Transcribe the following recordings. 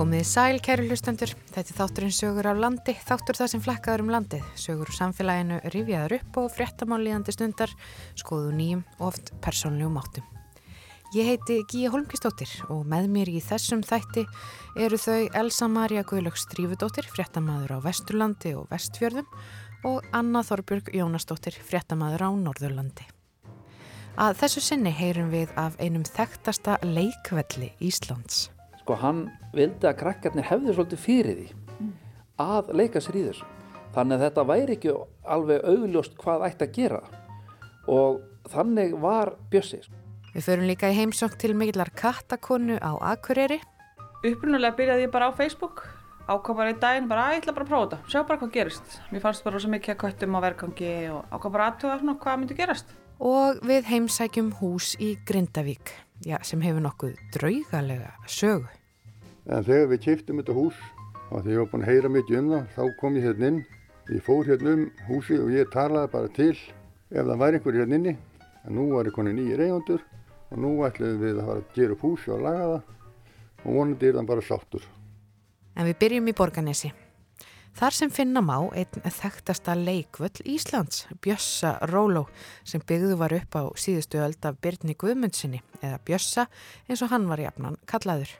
Komið sæl, kæru hlustendur. Þetta er þátturinn sögur af landi, þáttur það sem flekkaður um landið. Sögur úr samfélaginu rifjaður upp og fréttamálíðandi stundar, skoðu nýjum og oft persónlegum áttum. Ég heiti Gíja Holmkistóttir og með mér í þessum þætti eru þau Elsa Maria Guðlöks Strífudóttir, fréttamaður á Vesturlandi og Vestfjörðum og Anna Þorbjörg Jónastóttir, fréttamaður á Norðurlandi. Að þessu sinni heyrum við af einum þekktasta leikvelli Íslands sko hann vildi að krakkarnir hefði svolítið fyrir því mm. að leika sér í þessu þannig að þetta væri ekki alveg augljóst hvað ætti að gera og þannig var Bjössi Við förum líka í heimsók til mikillar kattakonu á Akureyri Upprunalega byrjaði ég bara á Facebook ákvað bara í daginn, bara að ég ætla bara að prófa þetta sjá bara hvað gerist. Mér fannst bara svo mikið að kvöttum á verkangi og ákvað bara aðtöða hvað myndi gerast. Og við heimsækjum hús í Grindavík, já, sem hefur nokkuð draugalega sögu. En þegar við kiptum þetta hús og þegar ég var búinn að heyra mikið um það, þá kom ég hérna inn. Ég fór hérna um húsi og ég talaði bara til ef það væri einhver hérna inni. En nú var ég konið nýjir eigundur og nú ætluðum við að fara að gera upp húsi og laga það og vonandi er það bara sáttur. En við byrjum í Borganesi. Þar sem finna má einn þekktasta leikvöll Íslands, Bjössa Róló, sem byggðu var upp á síðustu öld af Byrni Guðmundsinni, eða Bjössa eins og hann var jafnan kallaður.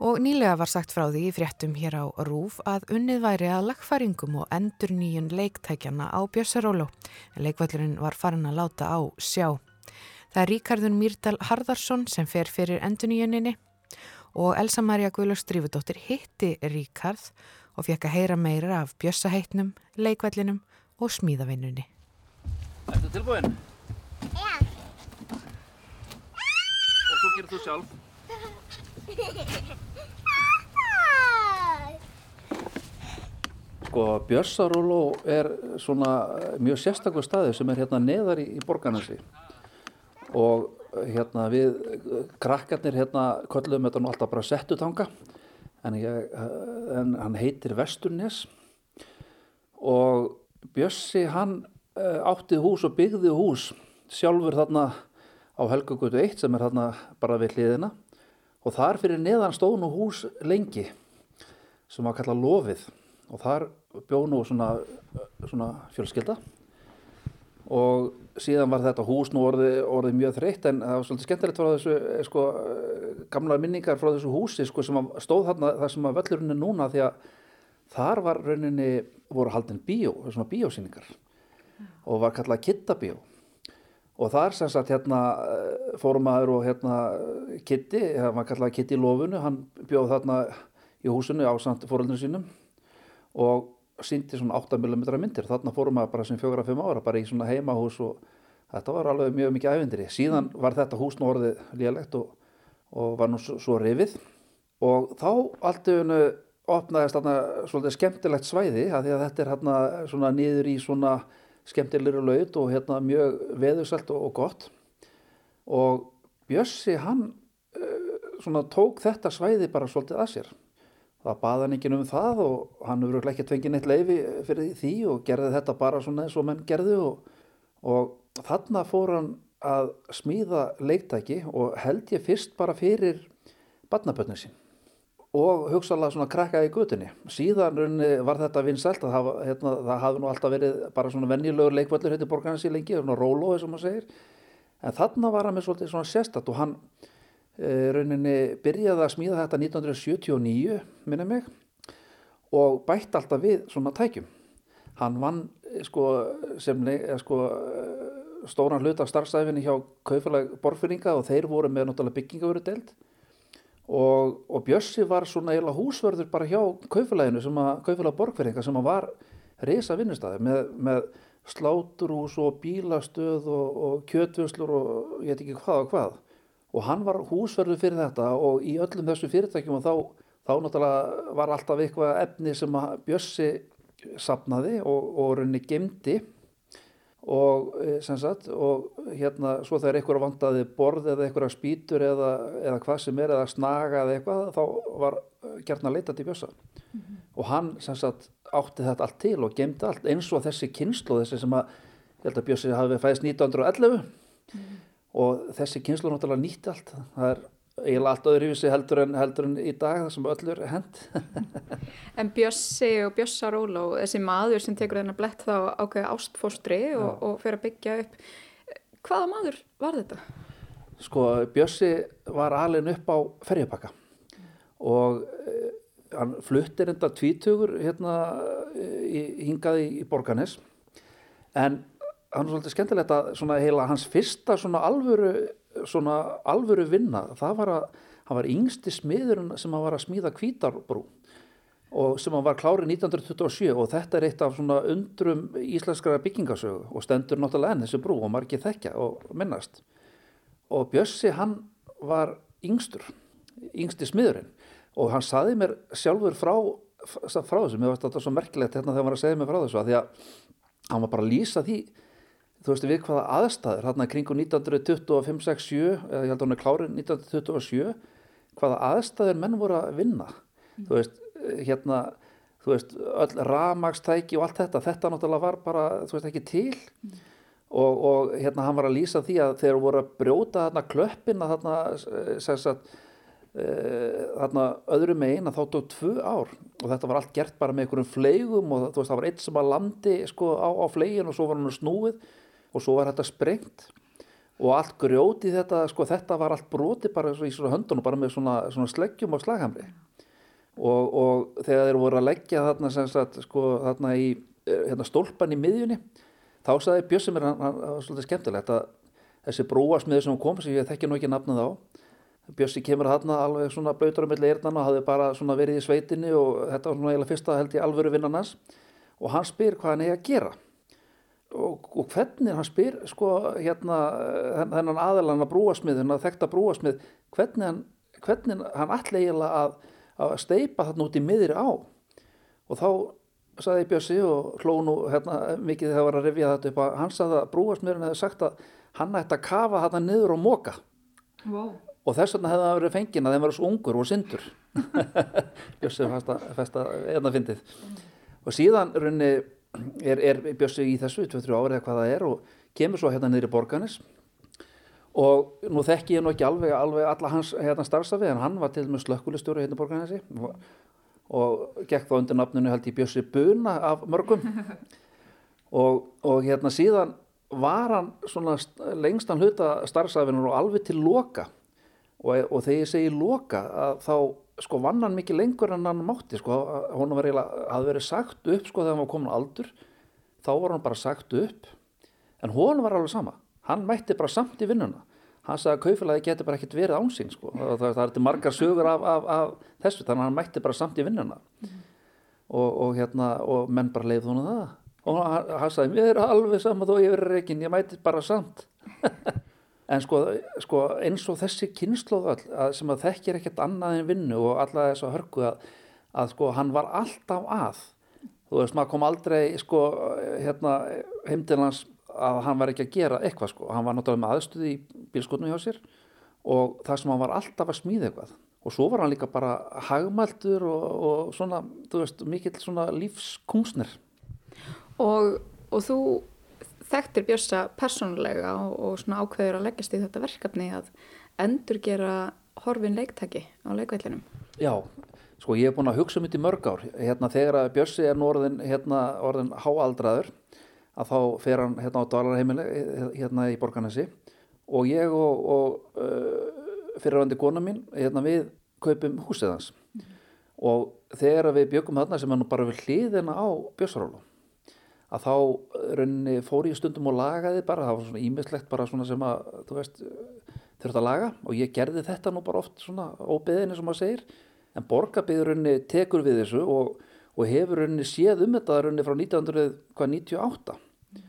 Og nýlega var sagt frá því í fréttum hér á Rúf að unnið væri að lagfæringum og endur nýjun leiktækjana á Bjössaróló. Leikvallurinn var farin að láta á sjá. Það er Ríkardun Mýrdal Harðarsson sem fer fyrir endur nýjuninni og Elsa Maria Guðlurs Drífudóttir hitti Ríkard og fekk að heyra meira af Bjössaheitnum, leikvallinum og smíðavinnunni. Er þetta tilbúin? Já. Og svo gerir þú sjálf? Sko Björsaróló er svona mjög sérstaklega staði sem er hérna neðar í, í borgarnasi og hérna við krakkarnir hérna köllum þetta nú alltaf bara settutanga en, ég, en hann heitir Vesturnes. Og Bjössi hann eh, áttið hús og byggði hús sjálfur þarna á Helgagötu 1 sem er þarna bara við hliðina. Og þar fyrir neðan stóð nú hús lengi sem var kallað Lofið. Og þar bjóð nú svona, svona fjölskylda. Og síðan var þetta hús nú orðið, orðið mjög þreytt en það var svolítið skemmtilegt frá þessu eh, sko, gamla minningar frá þessu húsi sko, sem stóð þarna þar sem að völlurinn er núna því að þar var rauninni voru haldin bíó, svona bíósýningar og var kallað kittabíó. Og þar sem sagt hérna eh, fórumadur og hérna Kitti, það var kallað Kitti í lofunu hann bjóð þarna í húsinu á samt fóröldinu sínum. Og síndi svona 8mm myndir. Þarna fórum maður bara sem fjögur að fimm ára bara í svona heimahús og þetta var alveg mjög mikið ævindiri síðan var þetta hús nú orðið líðalegt og, og var nú svo, svo rifið. Og þá allt yfirnu opnaðist þarna svolítið skemmtilegt svæði að að þetta er hérna svona niður í svona skemmtilegur laut og hérna mjög veðuselt og, og gott. Og Bjössi hann uh, svona tók þetta svæði bara svolítið að sér það baða hann ekki um það og hann hefur ekki tvengið neitt leifi fyrir því og gerði þetta bara svona eins og menn gerði og, og þarna fór hann að smíða leiktæki og held ég fyrst bara fyrir badnabötnu sín og hugsaðlega svona krakkaði í gutinni síðan var þetta vinsælt að hafa, hérna, það hafði nú alltaf verið bara svona vennilegur leikvöldur hérna í borgarnasi lengi, svona rólói sem maður segir. En þarna var hann með svona sérstatt og hann rauninni byrjaði að smíða þetta 1979 minni mig og bætt alltaf við svona tækjum. Hann vann eh, sko, sem eh, sko, stóran hlut af starfstæfinni hjá kaufélag borfyrringa og þeir voru með náttúrulega byggingavöru deild og, og Bjössi var svona eiginlega húsverður bara hjá kaufélaginu sem að kaufélag borfyrringa sem að var reysa vinnustæði með, með sláturhús og bílastöð og, og kjötvöslur og ég veit ekki hvað og hvað og hann var húsverður fyrir þetta og í öllum þessu fyrirtækjum og þá, þá náttúrulega var alltaf eitthvað efni sem að Bjössi sapnaði og, og rauninni gemdi og e, sem sagt og hérna svo þegar einhverja vantaði borð eða einhverja spýtur eða, eða hvað sem er eða snaga eða eitthvað þá var gert að leita til Bjössa. Mm -hmm. og hann sem sagt átti þetta allt til og gemdi allt eins og þessi kynslu þessi sem að, að Bjössi hafi fæðist 1911 mm -hmm og þessi kynslu náttúrulega nýtti allt það er eiginlega allt öðruvísi heldur en, heldur en í dag það sem öllur hend. en Bjössi og Bjössa Róló, þessi maður sem tekur þennan blett þá ákveði ástfóstri og, og fyrir að byggja upp, hvaða maður var þetta? Sko Bjössi var alin upp á ferjapakka og eh, hann fluttir enda tvítugur hérna í, hingaði í Borganes en hann er svolítið skemmtilegt að svona heila hans fyrsta svona alvöru, svona alvöru vinna það var að hann var yngsti smiður sem hann var að smíða kvítarbrú og sem hann var klárið 1927 og þetta er eitt af svona undrum íslenskara byggingasögu og stendur náttúrulega enn þessi brú og margir þekkja og minnast. Og Bjössi hann var yngstur yngsti smiðurinn og hann saði mér sjálfur frá, frá þessu, mér finnst þetta svo merkilegt hérna þegar hann var að segja mér frá þessu að því að hann var bara að lýsa því þú veist við hvaða aðstæður hérna kringu 1925-67 eða ég held að hann er klárið 1927 hvaða aðstæður menn voru að vinna mm. þú veist hérna þú veist öll ramagstæki og allt þetta þetta náttúrulega var bara þú veist ekki til mm. og, og hérna hann var að lýsa því að þeir voru að brjóta þarna klöppin að þarna sagt, e, þarna öðru megin að þá tók tvö ár og þetta var allt gert bara með einhverjum fleigum og þú veist það var eitt sem að landi sko á, á fleigin og svo var hann snúið og svo var þetta sprengt. Og allt grjóti þetta, sko þetta var allt broti bara í svona höndunum, bara með svona, svona sleggjum og slaghamri. Og, og þegar þeir voru að leggja þarna sem sagt, sko þarna í eh, hérna, stólpan í miðjunni, þá saði Bjössi mér, hann var svolítið skemmtilegt að þessi brúasmiður sem kom, sem ég þekki nú ekki nafnað á, Bjössi kemur þarna alveg svona bautur um milli eirnan og hafði bara svona verið í sveitinni og þetta var svona eiginlega fyrsta held í alvöru vinnanans og hann spyr hvað hann eigi að gera og, og hvernig hann spyr sko hérna þennan aðelan að brúasmið, þennan þekta brúasmið hvernig hann, hvernig hann allir eiginlega að, að steipa þarna út í miðri á og þá saði Bjössi og hlónu hérna mikið þegar það var að revja þetta upp að hann saði að brúasmiðurinn hefði sagt að hann ætti að kafa þarna niður og móka wow. og þess vegna hefði það verið fengin að þeim verið svo ungur og syndur Bjössi festa, festa eðna fyndið mm. og síðan runni er, er Bjössi í þessu 2-3 árið eða hvað það er og kemur svo hérna niður í borganis og nú þekki ég nú ekki alveg, alveg alla hans hérna starfsafi en hann var til og með slökkulistjóru hérna í borganesi og, og gekk þá undir nafnunu held í Bjössi Buna af mörgum. Og, og hérna síðan var hann svona lengstan hluta starfsafinur og alveg til loka. Og, og þegar ég segi loka þá sko vann hann mikið lengur en hann mátti sko, hún var eiginlega, hafði verið sagt upp sko þegar hann var komin aldur. Þá var hann bara sagt upp. En hún var alveg sama, hann mætti bara samt í vinnuna, hann sagði að kaufélagi geti bara ekkert verið ánsinn sko. Það, það, það er margar sögur af, af, af þessu. Þannig að hann mætti bara samt í vinnuna. Mm. og, og hérna og menn bara leið hún það. Og hann, hann sagði, mér er alveg sama þó ég verið reygin, ég mætti bara samt en sko, sko eins og þessi kynnslóð sem að þekkir ekkert annað en vinnu og alla þess að hörku að, að sko hann var alltaf að. Þú veist maður kom aldrei sko hérna heimdilans að hann var ekki að gera eitthvað sko. Hann var náttúrulega með aðstöði í bílskotnum hjá sér og það sem hann var alltaf að smíða eitthvað. Og svo var hann líka bara hagmæltur og, og svona, þú veist, mikill svona lífskungsnir og, og þú þekktir Björsa persónulega og, og svona ákveður að leggjast í þetta verkefni að endur gera horfin leiktæki á leikvellinum. Já, sko ég hef búin að hugsa um þetta í mörg ár. Hérna þegar að Björsi er orðin, hérna, orðin háaldraður að þá fer hann hérna á dvalarheimili hérna í Borganesi og ég og, og uh, fyrirvandi kona mín hérna við kaupum húsið hans mm. og þegar við byggum þarna sem er nú bara við hliðina á Björsarólu að þá eh, rauninni fór ég stundum og lagaði bara, það var svona ímislegt bara svona sem að, þú veist, þurft að laga og ég gerði þetta nú bara oft svona óbeðinni sem maður segir, en borgarbyður rauninni tekur við þessu og, og hefur rauninni séð um þetta rauninni frá 1998 mm.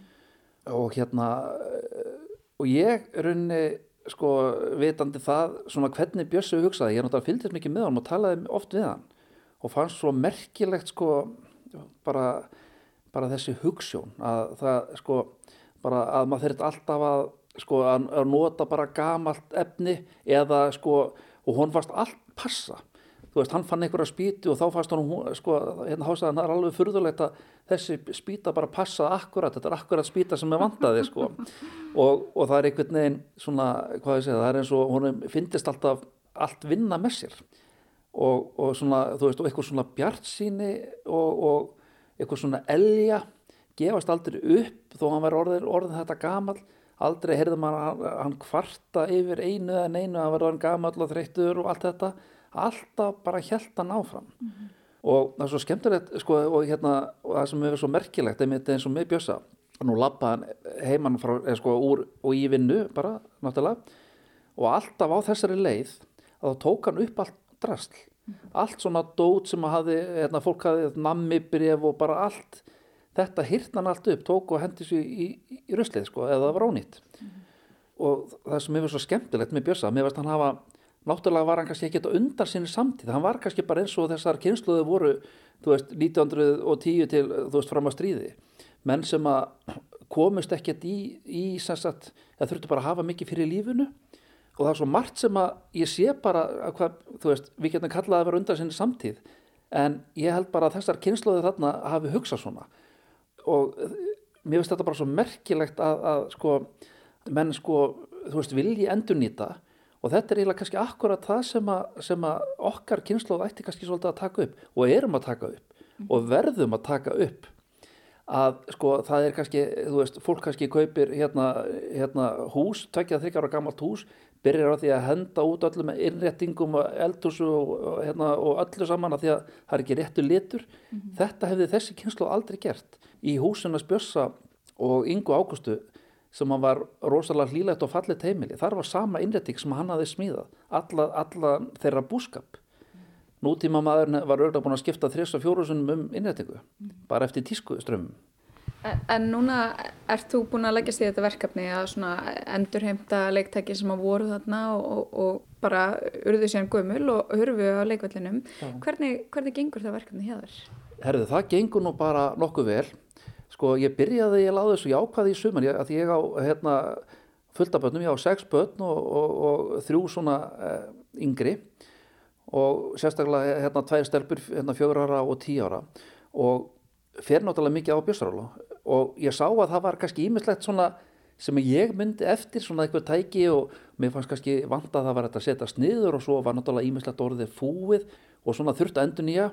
og hérna og ég rauninni sko vitandi það svona hvernig Bjössu hugsaði, ég er náttúrulega fylgist mikið með hann og talaði oft við hann og fannst svo merkilegt sko bara bara þessi hugssjón að það sko bara að maður þurft alltaf að sko að, að nota bara gamalt efni eða sko og hún fannst allt passa. Þú veist hann fann einhverja spíti og þá fannst hann sko hérna hásaðan það er alveg furðulegt að þessi spíta bara passaði akkurat þetta er akkurat spíta sem er vandaði sko. Og, og það er einhvern veginn svona hvað ég segja það er eins og hún finnist alltaf allt vinna með sér. Og, og svona, þú veist, og eitthvað svona bjartsýni og, og eitthvað svona elja gefast aldrei upp þó hann verið orðin, orðin þetta gamal aldrei heyrði maður hann, hann kvarta yfir einu eða neinu að verða hann gamal og þreyttur og allt þetta alltaf bara hjælt hann áfram mm -hmm. og það er svo skemmtilegt sko, og hérna, og það sem hefur svo merkilegt eins og með Bjössa nú lappaðan heimann frá, eða sko úr og í vinnu bara, náttúrulega og alltaf á þessari leið að þá tók hann upp allt drasl. Allt svona dót sem að hafi hérna, fólk hafi nammibref og bara allt þetta hýrt hann allt upp, tók og hendi sér í, í, í ruslið sko, eða það var ónýtt. Mm -hmm. og það sem hefur svo skemmtilegt með Björsa, mér veist hann hafa náttúrulega var hann kannski ekki eitthvað undan sinni samtíð hann var kannski bara eins og þessar kynsluði voru, þú veist, 1910 til, þú veist, fram á stríði. Menn sem að komist ekkert í, í sagt, það þurftu bara að hafa mikið fyrir lífinu og það er svo margt sem að ég sé bara að hvað, þú veist, við getum kallað að vera undan sinni samtíð en ég held bara að þessar kynsluði þarna hafi hugsað svona. Og mér finnst þetta bara svo merkilegt að, að sko, menn sko, þú veist, vilji endur nýta og þetta er eiginlega kannski akkurat það sem að, sem að okkar kynnslóð ætti kannski svolítið að taka upp og erum að taka upp mm. og verðum að taka upp. Að sko það er kannski, þú veist, fólk kannski kaupir hérna, hérna hús, tvekjað þryggjára gammalt hús, byrjar á því að henda út öllu með innréttingum og eldhúsu og, hérna, og öllu saman að því að það er ekki réttu litur. Mm -hmm. Þetta hefði þessi kynslu aldrei gert. Í húsuna Spjössa og Ingo Águstu sem hann var rosalega hlýlegt og fallit heimili, þar var sama innrétting sem hann hafði smíðað, alla, alla þeirra búskap. Nútíma maðurinn var örgulega búin að skipta þrjus og fjórusunum um innrætingu, bara eftir tísku strömmum. En, núna ert þú búin að leggja sér þetta verkefni að endurheimta leiktæki sem að voru þarna og, og, og bara urðu sér gömul og hurfu á leikvallinum. Hvernig, hvernig gengur það verkefni hjá þér? Herðu, það gengur nú bara nokkuð vel. Sko, ég byrjaði, ég láði þessu jákvæði í suman, ég, að ég á hérna, fulltabönnum, ég á sex bönn og, og þrjú svona eh, yngri og sérstaklega hérna tvær stelpur hérna fjögur ára og tí ára og fer náttúrulega mikið á bjössarálu og ég sá að það var kannski ímislegt svona sem ég myndi eftir svona eitthvað tæki og mér fannst kannski vant að það var að setja sniður og svo var náttúrulega ímislegt orðið fúið og svona þurft endur nýja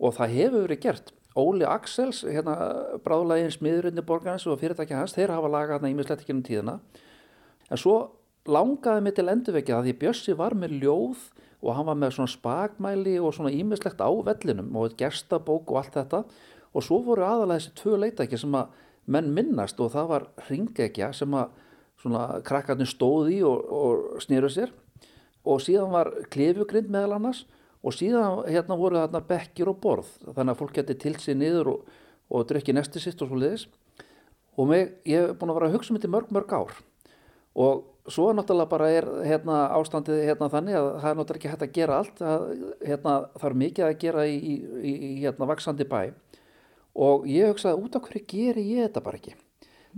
og það hefur verið gert. Óli Axels, hérna bráðlegin smiðurinni borgarins og fyrirtækja hans, þeir hafa lagað hérna ímislegt ekki um tíðina. En svo langaði mig til endurvekja að því Bjössi var með ljóð og hann var með svona spagmæli og svona ímislegt á vellinum og gestabók og allt þetta og svo voru aðalega þessi tvö leitæki sem að menn minnast og það var ringegja sem að svona krakkarnir stóði og, og snýru sér. Og síðan var klefugrind meðal annars og síðan hérna voru þarna bekkir og borð. Þannig að fólk geti tilt sér niður og, og drukki nesti sitt og svo leiðis og mig, ég hef búin að vera að hugsa um þetta mörg mörg ár. Og svo náttúrulega bara er hérna, ástandið hérna, þannig að það er náttúrulega ekki hægt að gera allt. Að, hérna, það er mikið að gera í, í, í hérna, vaksandi bæ og ég hugsaði út af hverju gerir ég þetta bara ekki?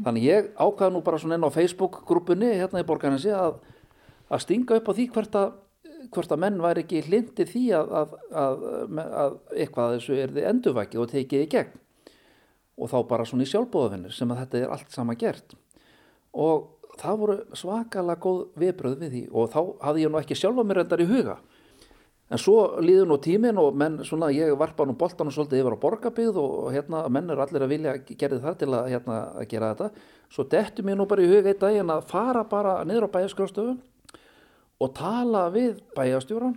Þannig ég ákvaði nú bara svona inn á Facebook grúpunni hérna í borganinsi að, að stinga upp á því hvert að, hvert að menn væri ekki hlindi því að, að eitthvað þessu er þið endurvækið og tekið í gegn. Og þá bara svona í sjálfbóðafinnir sem að þetta er allt sama gert. Og það voru svakalega góð viðbröð við því. Og þá hafði ég nú ekki sjálfa mér endar í huga en svo líður nú tímin og menn svona ég varpa nú boltanum svolítið yfir á borgarbygð og hérna menn er allir að vilja gerði það til að, hérna, að gera þetta. Svo dettu mér nú bara í huga eitt daginn að fara bara niður á bæjaskrástofu og tala við bæjastjóran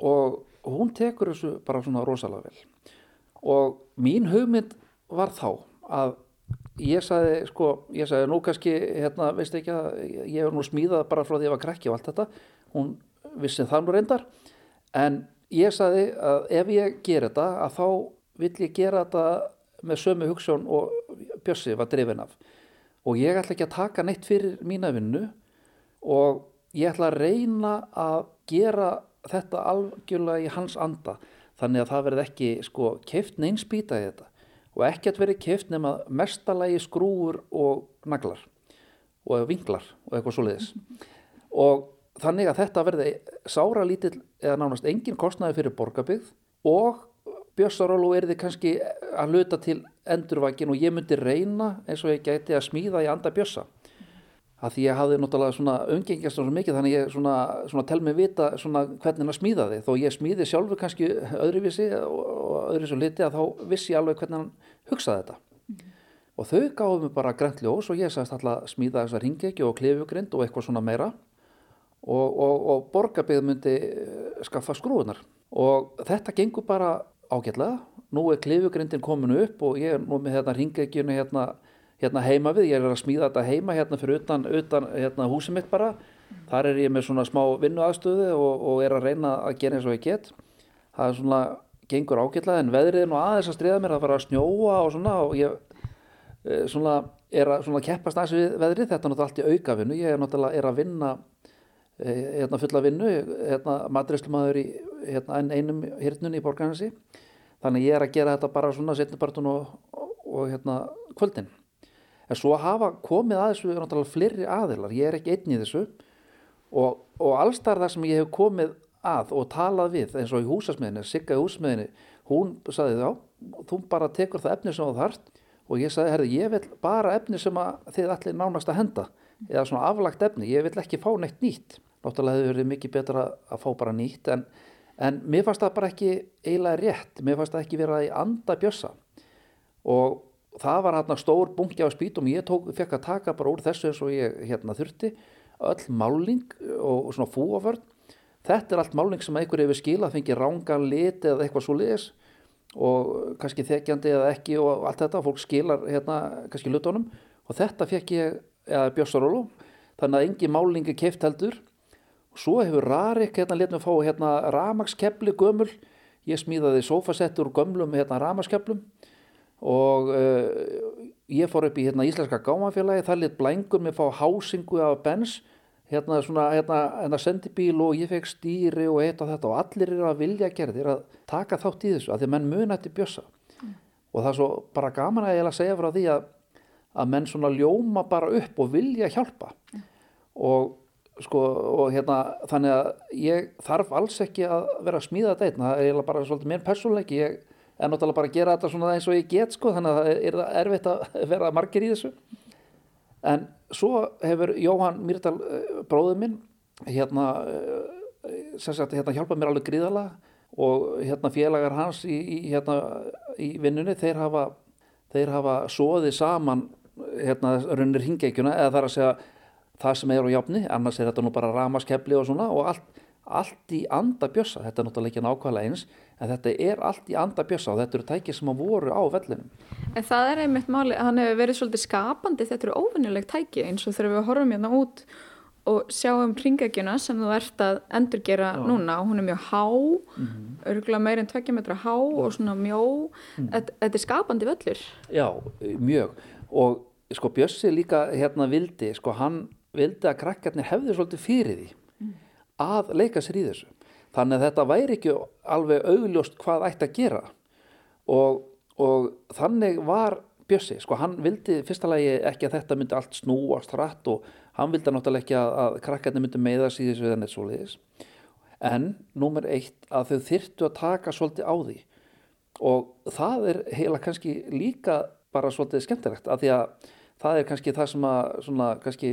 og hún tekur þessu bara svona rosalega vel. Og mín hugmynd var þá að ég sagði sko, ég sagði nú kannski hérna, veist ekki að ég er nú smíðað bara frá því að ég var krakki og allt þetta. Hún vissi það nú reyndar en ég sagði að ef ég ger þetta að þá vill ég gera þetta með sömu hugssjón og Bjössi var drifin af. Og ég ætla ekki að taka neitt fyrir mína vinnu og ég ætla að reyna að gera þetta algjörlega í hans anda. Þannig að það verði ekki sko keift neins býta í þetta. Og ekkert verið keft nema mestalagi skrúur og naglar og vinglar og eitthvað svo leiðis og þannig að þetta verði sára lítill eða nánast engin kostnaði fyrir borgarbygð og Björsarólu er þið kannski að luta til endurvækin og ég myndi reyna eins og ég gæti að smíða í anda Björsa. Að því ég hafði náttúrulega svona umgengjast svo mikið þannig ég svona, svona tel mig vita svona hvernig hann smíðaði. Þó ég smíði sjálfur kannski öðruvísi og, og öðruvísi liti að þá vissi ég alveg hvernig hann hugsaði þetta. Mm. og þau gáðu mig bara grænt ljós og ég sagðist alltaf smíða þessar hingegi og klefugrind og eitthvað svona meira og, og, og borgarbygð myndi eh, skaffa skrúunar og þetta gengur bara ágætlega. Nú er klifugrindin kominu upp og ég er nú með hérna ringeginu hérna, hérna heima við, ég er að smíða þetta heima hérna fyrir utan, utan hérna húsið mitt bara. Þar er ég með svona smá vinnu aðstöðu og, og er að reyna að gera eins og ég get. Það er svona, gengur ágætlega en veðrið er nú aðeins að stríða mér. Að fara að snjóa og svona og ég e, svona er að svona keppast aðeins við veðrið, þetta er náttúrulega allt í aukavinnu. Ég er náttúrulega er að vinna hérna fulla vinnu, hérna matrislumadur í hérna einum hirtnunni í borgarnansi þannig ég er að gera þetta bara svona setnibartun og, og, hérna kvöldin. En svo hafa komið að þessu náttúrulega fleiri aðilar, ég er ekki einn í þessu. Og, og allstar þar sem ég hef komið að og talað við eins og í húsasmiðinni, Sigga í húsasmiðinni hún saði þá, þú bara tekur það efni sem þú þarft. Og ég saði, herði, ég vil bara efni sem þið allir nánast að henda. Eða svona aflagt efni, ég vil ekki fá neitt nýtt náttúrulega hefur verið mikið betra að fá bara nýtt en en mér fannst það bara ekki eiginlega rétt, mér fannst það ekki verið að anda bjössa. Og það var hérna stór bungi á spítum ég tók, fekk að taka bara úr þessu eins og ég hérna þurfti. Öll máling og svona fúaförn þetta er allt máling sem einhver hefur skilað fengið rángan lit eða eitthvað svo liðis og kannski þekjandi eða ekki og allt þetta, fólk skilar hérna kannski lutónum og þetta fekk ég eða bjössarólu þannig að engi málingi keift heldur og svo hefur Rarik hérna létt með að fá hérna ramakskepli gömul. Ég smíðaði sofasettur gömlum hérna ramakskeplum og uh, ég fór upp í hérna Íslenska gámafélagi þar létt blængur með að fá hásingu af bens hérna svona hérna, hérna sendibíl og ég fekk stýri og eitt og þetta. Og allir eru að vilja gerðir að taka þátt í þessu að því menn munætti bjössa. Mm. og það er svo bara gaman að ég að segja frá því að að menn svona ljóma bara upp og vilja hjálpa. Mm. og sko og hérna þannig að ég þarf alls ekki að vera að smíða þetta einn, það er bara svolítið mér persónleiki, ég er náttúrulega bara að gera þetta svona eins og ég get sko þannig að það er erfitt að vera margir í þessu. En svo hefur Jóhann Myrdal eh, bróður minn hérna eh, sem sagt hérna hjálpað mér alveg gríðala og hérna félagar hans í, í hérna í vinnunni þeir hafa þeir hafa sóðið saman hérna raunir hingeikjuna eða þar að segja það sem er á jafni, annars er þetta nú bara ramaskepli og svona og allt, allt í anda bjössa, þetta er náttúrulega ekki nákvæmlega eins en þetta er allt í anda bjössa og þetta eru tækið sem að voru á vellinum. En það er einmitt máli, hann hefur verið svolítið skapandi, þetta eru óvinnilegt tæki eins og þegar við horfum hérna út og sjáum ringækjuna sem þú ert að endurgera Já. núna og hún er mjög há, mm -hmm. örgulega meirinn tvekkja metra há Já. og svona mjó, mm. þetta, þetta er skapandi völlur. Já, mjög og sko Bjössi líka hérna vildi, sko hann vildi að krakkarnir hefði svolítið fyrir því mm. að leika sér í þessu. Þannig að þetta væri ekki alveg augljóst hvað ætti að gera og, og þannig var Bjössi, sko hann vildi fyrsta lagi ekki að þetta myndi allt snúast hratt og hann vildi náttúrulega ekki að, að krakkarnir myndi meðast í þessu eða neitt svo leiðis. En númer eitt að þau þyrtu að taka svolítið á því og það er heila kannski líka bara svolítið skemmtilegt að því að það er kannski það sem að svona, kannski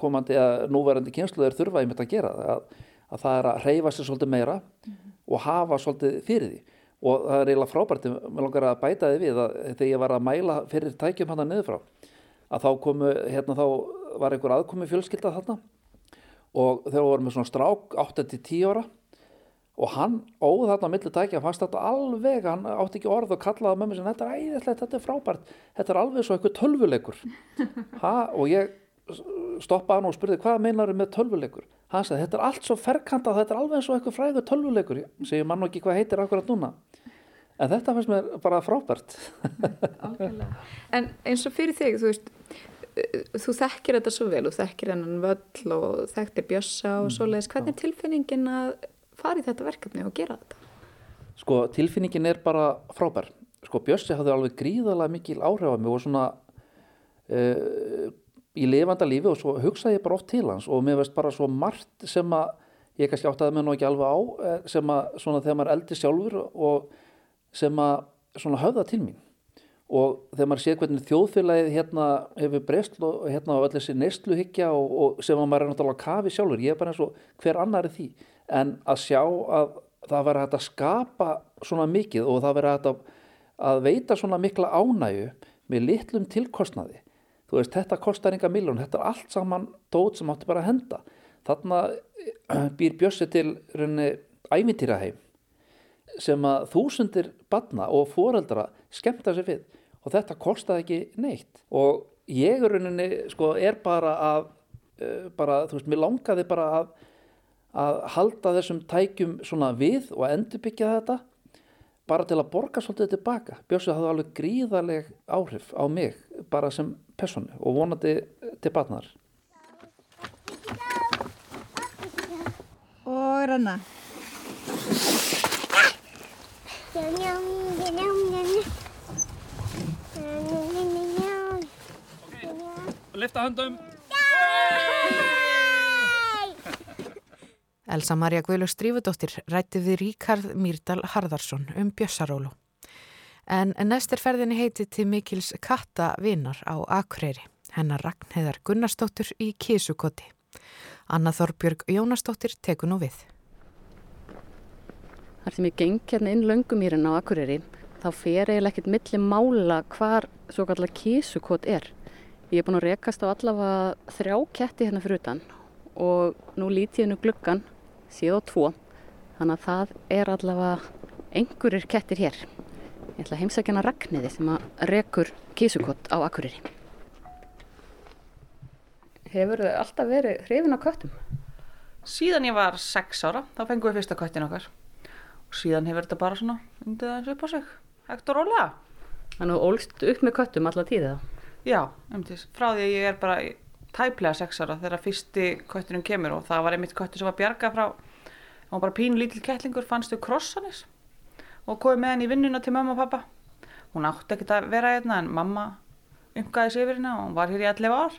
komandi að núverandi kynsluður þurfa í mitt að gera að, að það er að reyfa sér svolítið meira mm -hmm. og hafa svolítið fyrir því og það er eiginlega frábært með langar að bæta því við að þegar ég var að mæla fyrir tækjum hann að niður frá að þá komu, hérna þá var einhver aðkomi fjölskylda þarna og þegar við vorum með svona strák 8-10 ára og hann óð þarna á milli tækja fannst þetta alveg, hann átti ekki orð og kallaði mér sem þetta er æðislegt, þetta er frábært þetta er alveg svo eitthvað tölvuleikur ha, og ég stoppaði hann og spurði hvað meinar þau með tölvuleikur? Hann sagði þetta er allt svo ferkanta þetta er alveg eins og eitthvað frægur tölvuleikur. Segjum mann og ekki hvað heitir akkurat núna. En þetta fannst mér bara frábært. En eins og fyrir þig þú veist þú þekkir þetta svo vel, þú þekkir hennan völl og þekktir bjössa og mm, svoleiðis. hvernig er tilfinningin að fara í þetta verkefni og gera þetta? Sko tilfinningin er bara frábær. Sko bjössi hafði alveg gríðalega mikil áhrif að mig og svona uh, í lifanda lífi og svo hugsaði ég bara oft til hans og mér veist bara svo margt sem að ég kannski átti að með nú ekki alveg á eh, sem að svona þegar maður eldi sjálfur og sem að svona höfða til mín. Og þegar maður séð hvernig þjóðfélagið hérna hefur breyst og hérna á öll þessi neysluhyggja og, og sem að maður er náttúrulega kafi sjálfur, ég er bara eins og hver annar er því, en að sjá að það verður hægt að skapa svona mikið og það verður hægt að, að veita svona mikla ánægu með litlum tilkostnaði þú veist, þetta kostar enga miljón, þetta er allt saman dót sem áttu bara að henda. Þarna býr Bjössi til rauninni ævintýraheim sem að þúsundir badna og foreldra skemmta sér við. Og þetta kostaði ekki neitt. Og ég rauninni sko er bara að uh, bara, þú veist, mér langaði bara að að halda þessum tækjum svona við og endurbyggja þetta bara til að borga svolítið tilbaka Bjössi hafði alveg gríðarleg áhrif á mig bara sem personu og vonandi til batnar og ranna Lifta höndum. Elsa Maria Guðlaug Strífudóttir rætti við Ríkard Mýrdal Harðarsson um Bjössarólu. En næst er ferðinni heiti til Mikils Kattavinar á Akureyri, hennar Ragnheðar Gunnarsdóttur í Kísukoti. Anna Þorbjörg Jónasdóttir tekur nú við. Þar sem ég geng hérna inn löngumýrin á Akureyri, þá fer eiginlega ekkert milli mála hvar svo kallar Kísukot er. Ég er búin að rekast á allavega þrjá ketti hérna fyrir utan og nú líti ég nú gluggan síð á tvo þannig að það er allavega einhverjir kettir hér ég ætla að heimsækja hana Ragnhiði sem að rekur kísukott á Akureyri. Hefur þau alltaf verið hrifin á köttum? Síðan ég var 6 ára, þá fengum við fyrsta köttin okkar. Og síðan hefur þetta bara svona undið aðeins upp á sig, hægt og rólega. Þannig að þú ólst upp með köttum alla tíðið þá? Já, umtis, frá því að ég er bara tæplega 6 ára þegar fyrsti köttinum kemur og það var einmitt köttur sem var bjarga frá hann var bara pínu lítil kettlingur, fannstu krossanis og komið með hann í vinnuna til mamma og pappa hún átti ekkert að vera hérna en mamma umgæði sig yfir hérna og hún var hér í 11 ár.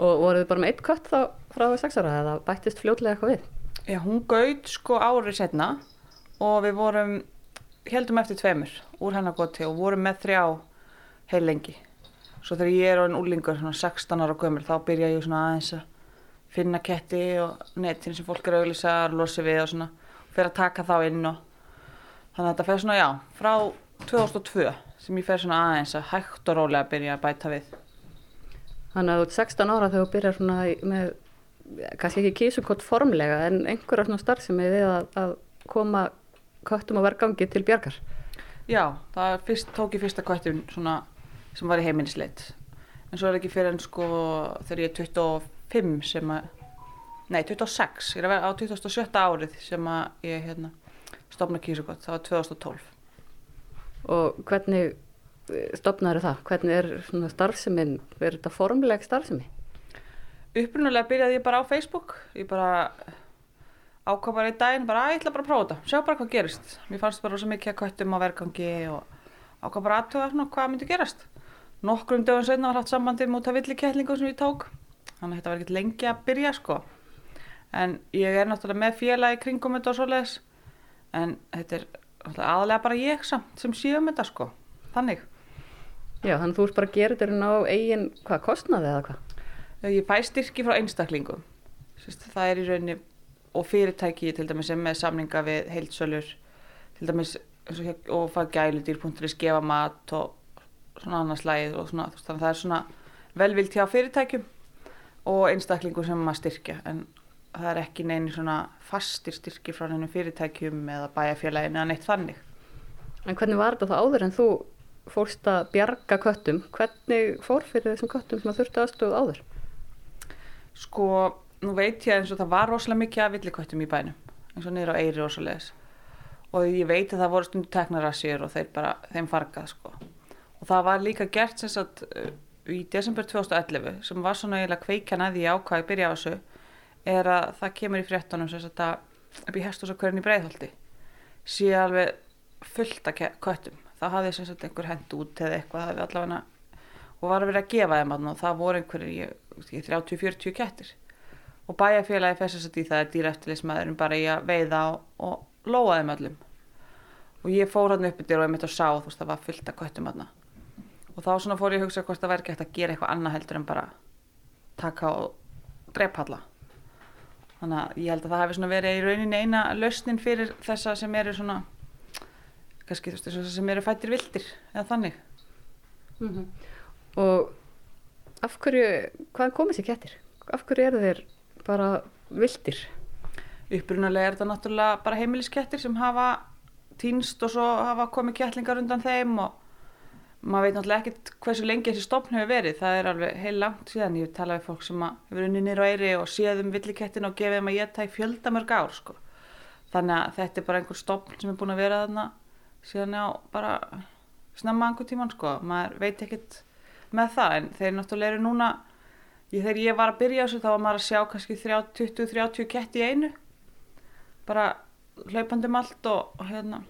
Og voruð þið bara með eitt kött þá frá því 6 ára eða bættist fljótlega eitthvað við? Já, hún gaut sko árið setna og við vorum heldum eftir tveimur úr hennar goti og vorum með þrjá heil lengi svo þegar ég er orðin úrlingur, svona 16 ára gömur þá byrja ég svona aðeins að finna ketti og netin sem fólk er auðvitað losi við og svona. Fer að taka þá inn og þannig að þetta fer svona, já, frá 2002 sem ég fer svona aðeins að hægt og rólega byrja að bæta við Þannig að þú ert 16 ára þegar þú byrjar svona með, kannski ekki kísukott formlega en einhverja svona starfsemi við að, að koma köttum á vergangi til bjargar. Já, það er fyrst, tók ég fyrsta köttin svona sem var í heimilisleit en svo er ekki fyrir en sko þegar ég er 25 sem að nei 26, ég er að vera á 27. árið sem að ég hérna stopna kísugott, það var 2012 Og hvernig stopnaður það? Hvernig er svona starfsemin, er þetta formleg starfsemi? upprunalega byrjaði ég bara á Facebook. Ég bara ákvað bara í daginn bara ætla bara að prófa þetta. Sjá bara hvað gerist, mér fannst bara svo mikið að köttum á vergangi og ákvað bara aðtöða svona hvað myndi gerast. Nokkrum dögum setna var haft sambandi múta villi kettlingum sem ég tók. Þannig að þetta var ekkert lengi að byrja sko. En ég er náttúrulega með félagi kringum þetta og svoleiðis en þetta er aðalega bara ég samt sem séum þetta sko þannig Já, þannig að þú ert bara að gera þetta á eigin, hvað, kostnaði eða hvað? Ég fæ styrki frá einstaklingum. Sist, það er í rauninni og fyrirtæki til dæmis sem með samninga við heildsölur til dæmis og og fæ gæludýr.is gefa mat og svona annars lægið og svona þannig að það er svona velvilt hjá fyrirtækjum og einstaklingum sem maður styrkja en það er ekki neini svona fastir styrki frá neinum fyrirtækjum eða bæjarfélaginu eða neitt þannig. En hvernig var þetta þá áður en þú fórst að bjarga köttum? Hvernig fór fyrir þessum köttum sem að þurftu aðstöðu áður? Sko, nú veit ég eins og það var rosalega mikið af villiköttum í bænum, eins og niður á Eyri og svo leiðis. Og ég veit að það voru stundu teknarassir og þeir bara, þeim fargað, sko. Og það var líka gert sem sagt uh, í desember 2011, sem var svona eiginlega kveikjan að ég ákvað að byrja á þessu, er að það kemur í fréttunum sem að upp í hestusakörn í Breiðholti sé alveg fullt ke- köttum. Það hafði sem sagt einhver hend út eða eitthvað, það hafði allavega og var að vera að gefa þeim og það voru einhverjir ég, ég, 30-40 kettir. Og bæjarfélagi fessast í það að dýraeftilismæðurinn bara í að veiða og, og lóa þeim öllum. Og ég fór hann upp yfir og ég mitt að sá þú veist það var fullt af köttum hann og þá svona fór ég að hugsa hvort það væri hægt að gera eitthvað annað heldur en bara taka og drepa alla þannig að ég held að það hefði svona verið í rauninni eina lausnin fyrir þessa sem eru svona kannski þú veist þessa sem eru fættir vildir eða þannig Og af hverju, hvað komið sér kettir? Af hverju eru þeir bara vildir? upprunalega er þetta náttúrulega bara heimiliskettir sem hafa týnst og svo hafa komið kettlingar undan þeim og maður veit náttúrulega ekkert hversu lengi þessi stopn hefur verið, það er alveg heil langt síðan, ég hef talað við fólk sem hefur unni nýra á eyri og séð um villikettin og gefið þeim að geta í fjöldamörg ár sko. þannig að þetta er bara einhver stopn sem er búin að vera þarna síðan á bara snemma einhver tíman sko, maður veit ekkert með það en þeir náttúrulega eru núna ég, þegar ég var að byrja þessu þá var maður að sjá kannski 20-30 ketti í einu. Bara hlaupandi um allt og, og hérna,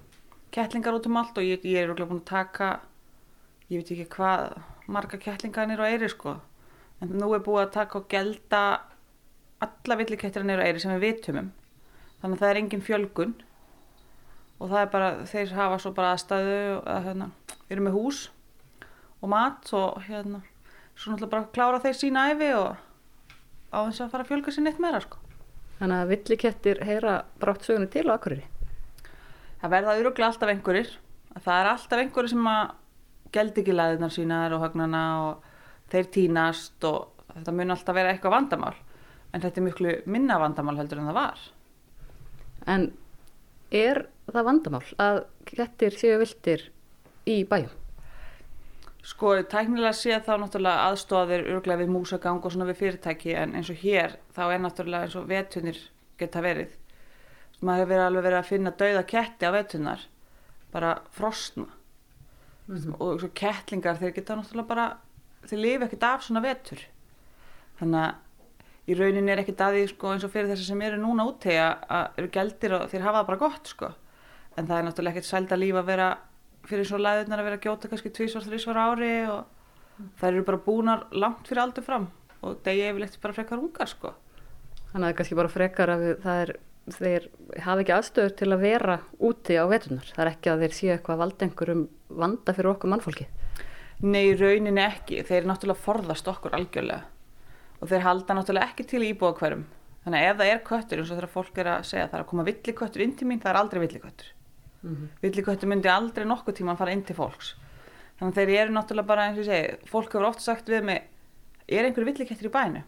kettlingar út um allt og ég, ég er örugglega búin að taka ég veit ekki hvað marga kettlingar nýra á eyri sko. En nú er búið að taka og gelda alla villikettir nýra á eyri sem við vitum um. Þannig að það er engin fjölgun. Og það er bara, þeir hafa svo bara aðstæðu að hérna, eru með hús og mat og hérna svo náttúrulega bara klára þeir sína æfi og á þess að fara að fjölga sér neitt meira sko. Þannig að villikettir heyra brátt sögunni til á Akureyri. það verða öruglega alltaf einhverjir. Að það er alltaf einhverjir sem að geldi ekki læðunar sínar og högnana og þeir týnast og þetta mun alltaf vera eitthvað vandamál. En þetta er miklu minna vandamál heldur en það var. En er það vandamál að kettir séu vildir í bæjum? sko tæknilega séð þá náttúrulega aðstofðir öruglega við músagang og svona við fyrirtæki en eins og hér þá er náttúrulega eins og vetunir geta verið. Maður hefur verið alveg verið að finna dauða ketti á vetunar bara frosna og svo kettlingar þeir geta náttúrulega bara þeir lifa ekkert af svona vetur þannig að í rauninni er ekkert að því sko, eins og fyrir þessi sem eru núna að, að eru gældir og þeir hafa það bara gott sko. en það er náttúrulega ekkert sæld að lífa að vera fyrir svo læðunar að vera að gjóta kannski tvísvar, þrísvar ári og þær eru bara búnar langt fyrir aldur fram og degi yfirleitt bara frekar ungar sko. Þannig að það er kannski bara frekar að það er, þeir hafa ekki aðstöður til að vera úti á vetunar. Það er ekki að þeir séu eitthvað að valda einhverjum vanda fyrir okkur mannfólki. Nei, í rauninni ekki. Þeir náttúrulega forðast okkur algjörlega og þeir halda náttúrulega ekki til íbúa hverjum. Þannig að ef það er köttur, eins og þegar fólk er að segja það er að koma villiköttur inn til mín, það er aldrei villiköttur. Mm -hmm. Villiköttur myndi aldrei nokkuð tíma fara inn til fólks. Þannig að þeir eru náttúrulega bara eins og ég segi, fólk hefur oft sagt við mig, er einhverju villikettur í bænu?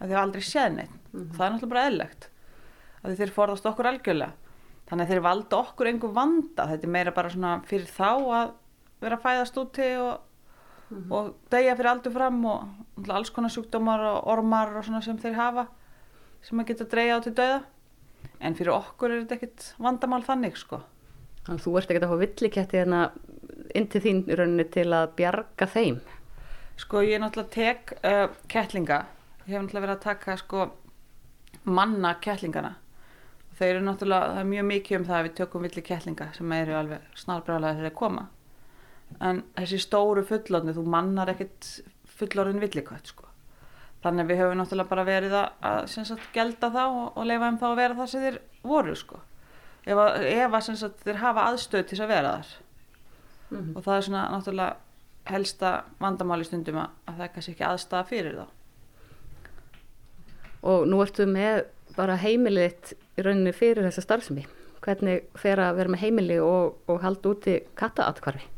Að þið hafa aldrei séð neitt. Það er náttúrulega bara eðlegt. Að þeir forðast okkur algjörlega. Þannig að þeir valda okkur einhver vanda. Þetta er meira bara svona fyrir þá að vera að fæðast úti og, og deyja fyrir aldur fram og alls konar sjúkdómar og ormar og svona sem þeir hafa sem að geta dreyja á til dauða. En fyrir okkur er þetta ekkit vandamál þannig sko. Þannig að þú ert ekki að fá villiketti hérna inn til þín í rauninni til að bjarga þeim. Sko ég náttúrulega tek uh, kettlinga. Ég hef náttúrulega verið að taka sko manna kettlingana. Þeir eru náttúrulega, það er mjög mikið um það að við tökum villi kettlinga sem eru alveg snarbrjálega þegar þeir koma. En þessi stóru fullorðni, þú mannar ekkit fullorðin villikött sko. Þannig að við höfum náttúrulega bara verið að, sagt, gelda þá og, og leifa þeim þá að vera það sem þeir voru sko. Ef að, ef að sagt, þeir hafa aðstöð til þess að vera þar. Og það er svona náttúrulega helsta vandamáli stundum að, að það er kannski ekki aðstæða fyrir þá. Og nú ertu með bara heimilið þitt í rauninni fyrir þessa starfsemi. Hvernig fer að vera með heimili og, og halda úti kattaatkvarfi?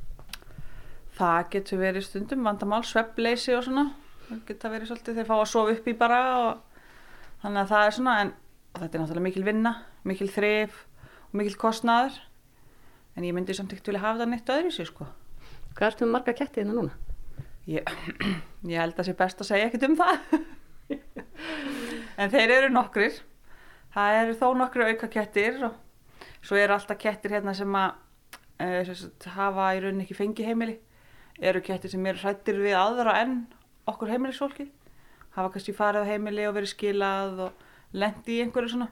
Það getur verið stundum vandamál, sveppleysi og svona. Það getur verið svolítið þeir fá að sofa upp í bara og þannig að það er svona en þetta er náttúrulega mikil vinna, mikil þrif og mikil kostnaður. En ég myndi samt ekkert vilja hafa það neitt öðru sér sko. Hvað ertu með marga ketti hérna núna? Ég, ég held að það sé best að segja ekkert um það. en þeir eru nokkrir. Það eru þó nokkri auka kettir og svo eru alltaf kettir hérna sem að e, sagt, hafa í rauninni ekki fengi heimili. Eru kettir sem eru hrættir við aðra en okkur heimilisfólki. Hafa kannski farið á heimili og verið skilað og lendi í einhverju svona.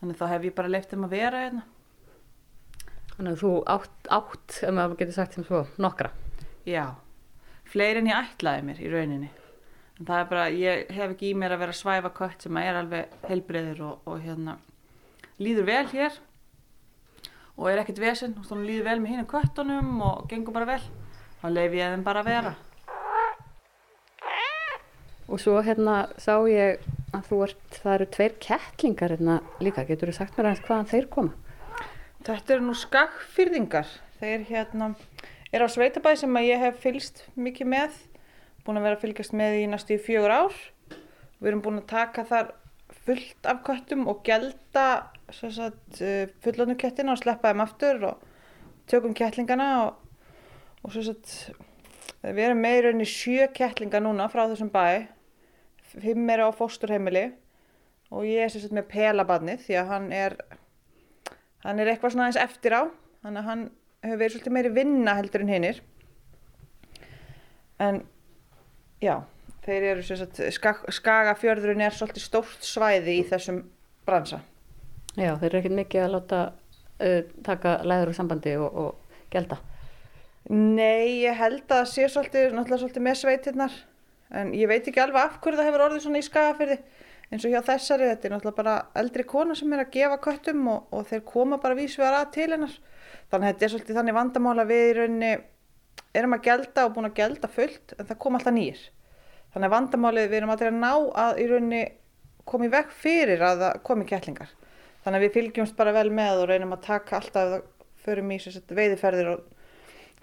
Þannig þá hef ég bara leift þeim að vera hérna. Þannig að þú átt, átt, ef maður getur sagt sem svo, nokkra. Já, fleiri en ég ætlaði mér í rauninni. En það er bara, ég hef ekki í mér að vera svæfa kött sem að er alveg heilbreyður og, og hérna líður vel hér og er ekkert vesen. Og þannig líður vel með hinn köttunum og gengur bara vel. Þá leif ég þeim bara að vera. Og svo hérna sá ég að þú ert, það eru tveir kettlingar hérna líka, getur þú sagt mér aðeins hvaðan þeir koma? Þetta eru nú skagfyrðingar þeir hérna er á sveitabæði sem að ég hef fylgst mikið með búin að vera að fylgjast með í næstu í fjögur ár. Við erum búin að taka þar fullt af köttum og gelda fullonu kettina og sleppa þeim aftur og tökum kettlingana og, og að við erum með í rauninni sjö kettlinga núna frá þessum bæ. Fimm eru á fósturheimili og ég er sem sagt með pelabadnið því að hann er hann er eitthvað svona aðeins eftir á. Þannig að hann hefur verið svolítið meiri vinna heldur en hinnir en já þeir eru sem sagt skag, skagafjörðurinn er svolítið stórt svæði í þessum bransa. Já, þeir eru ekkert mikið að láta uh, taka læður úr sambandi og, og gelda. Nei, ég held að það sé svolítið, náttúrulega svolítið með sveitirnar en ég veit ekki alveg af hverju það hefur orðið svona í skagafyrði eins og hjá þessari, þetta er náttúrulega bara eldri kona sem er að gefa köttum og, og þeir koma bara vísvegar að til hennar. Þannig að þetta er svolítið þannig vandamála við í rauninni erum að gelda og búin að gelda fullt en það kom alltaf nýjir þannig að vandamálið við erum að ná að í rauninni komi vekk fyrir að það komi kettlingar þannig að við fylgjumst bara vel með og reynum að taka alltaf förum í veiðiferðir og